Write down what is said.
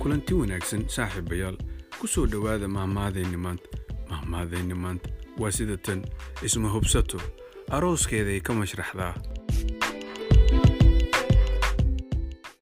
kulanti wanaagsan saaxiibayaal ku soo dhowaada mahmaadayni maanta. Mahmaadayni maanta waa sida tan. Isma hubsato. Arooskeeday ka mashraxdaa.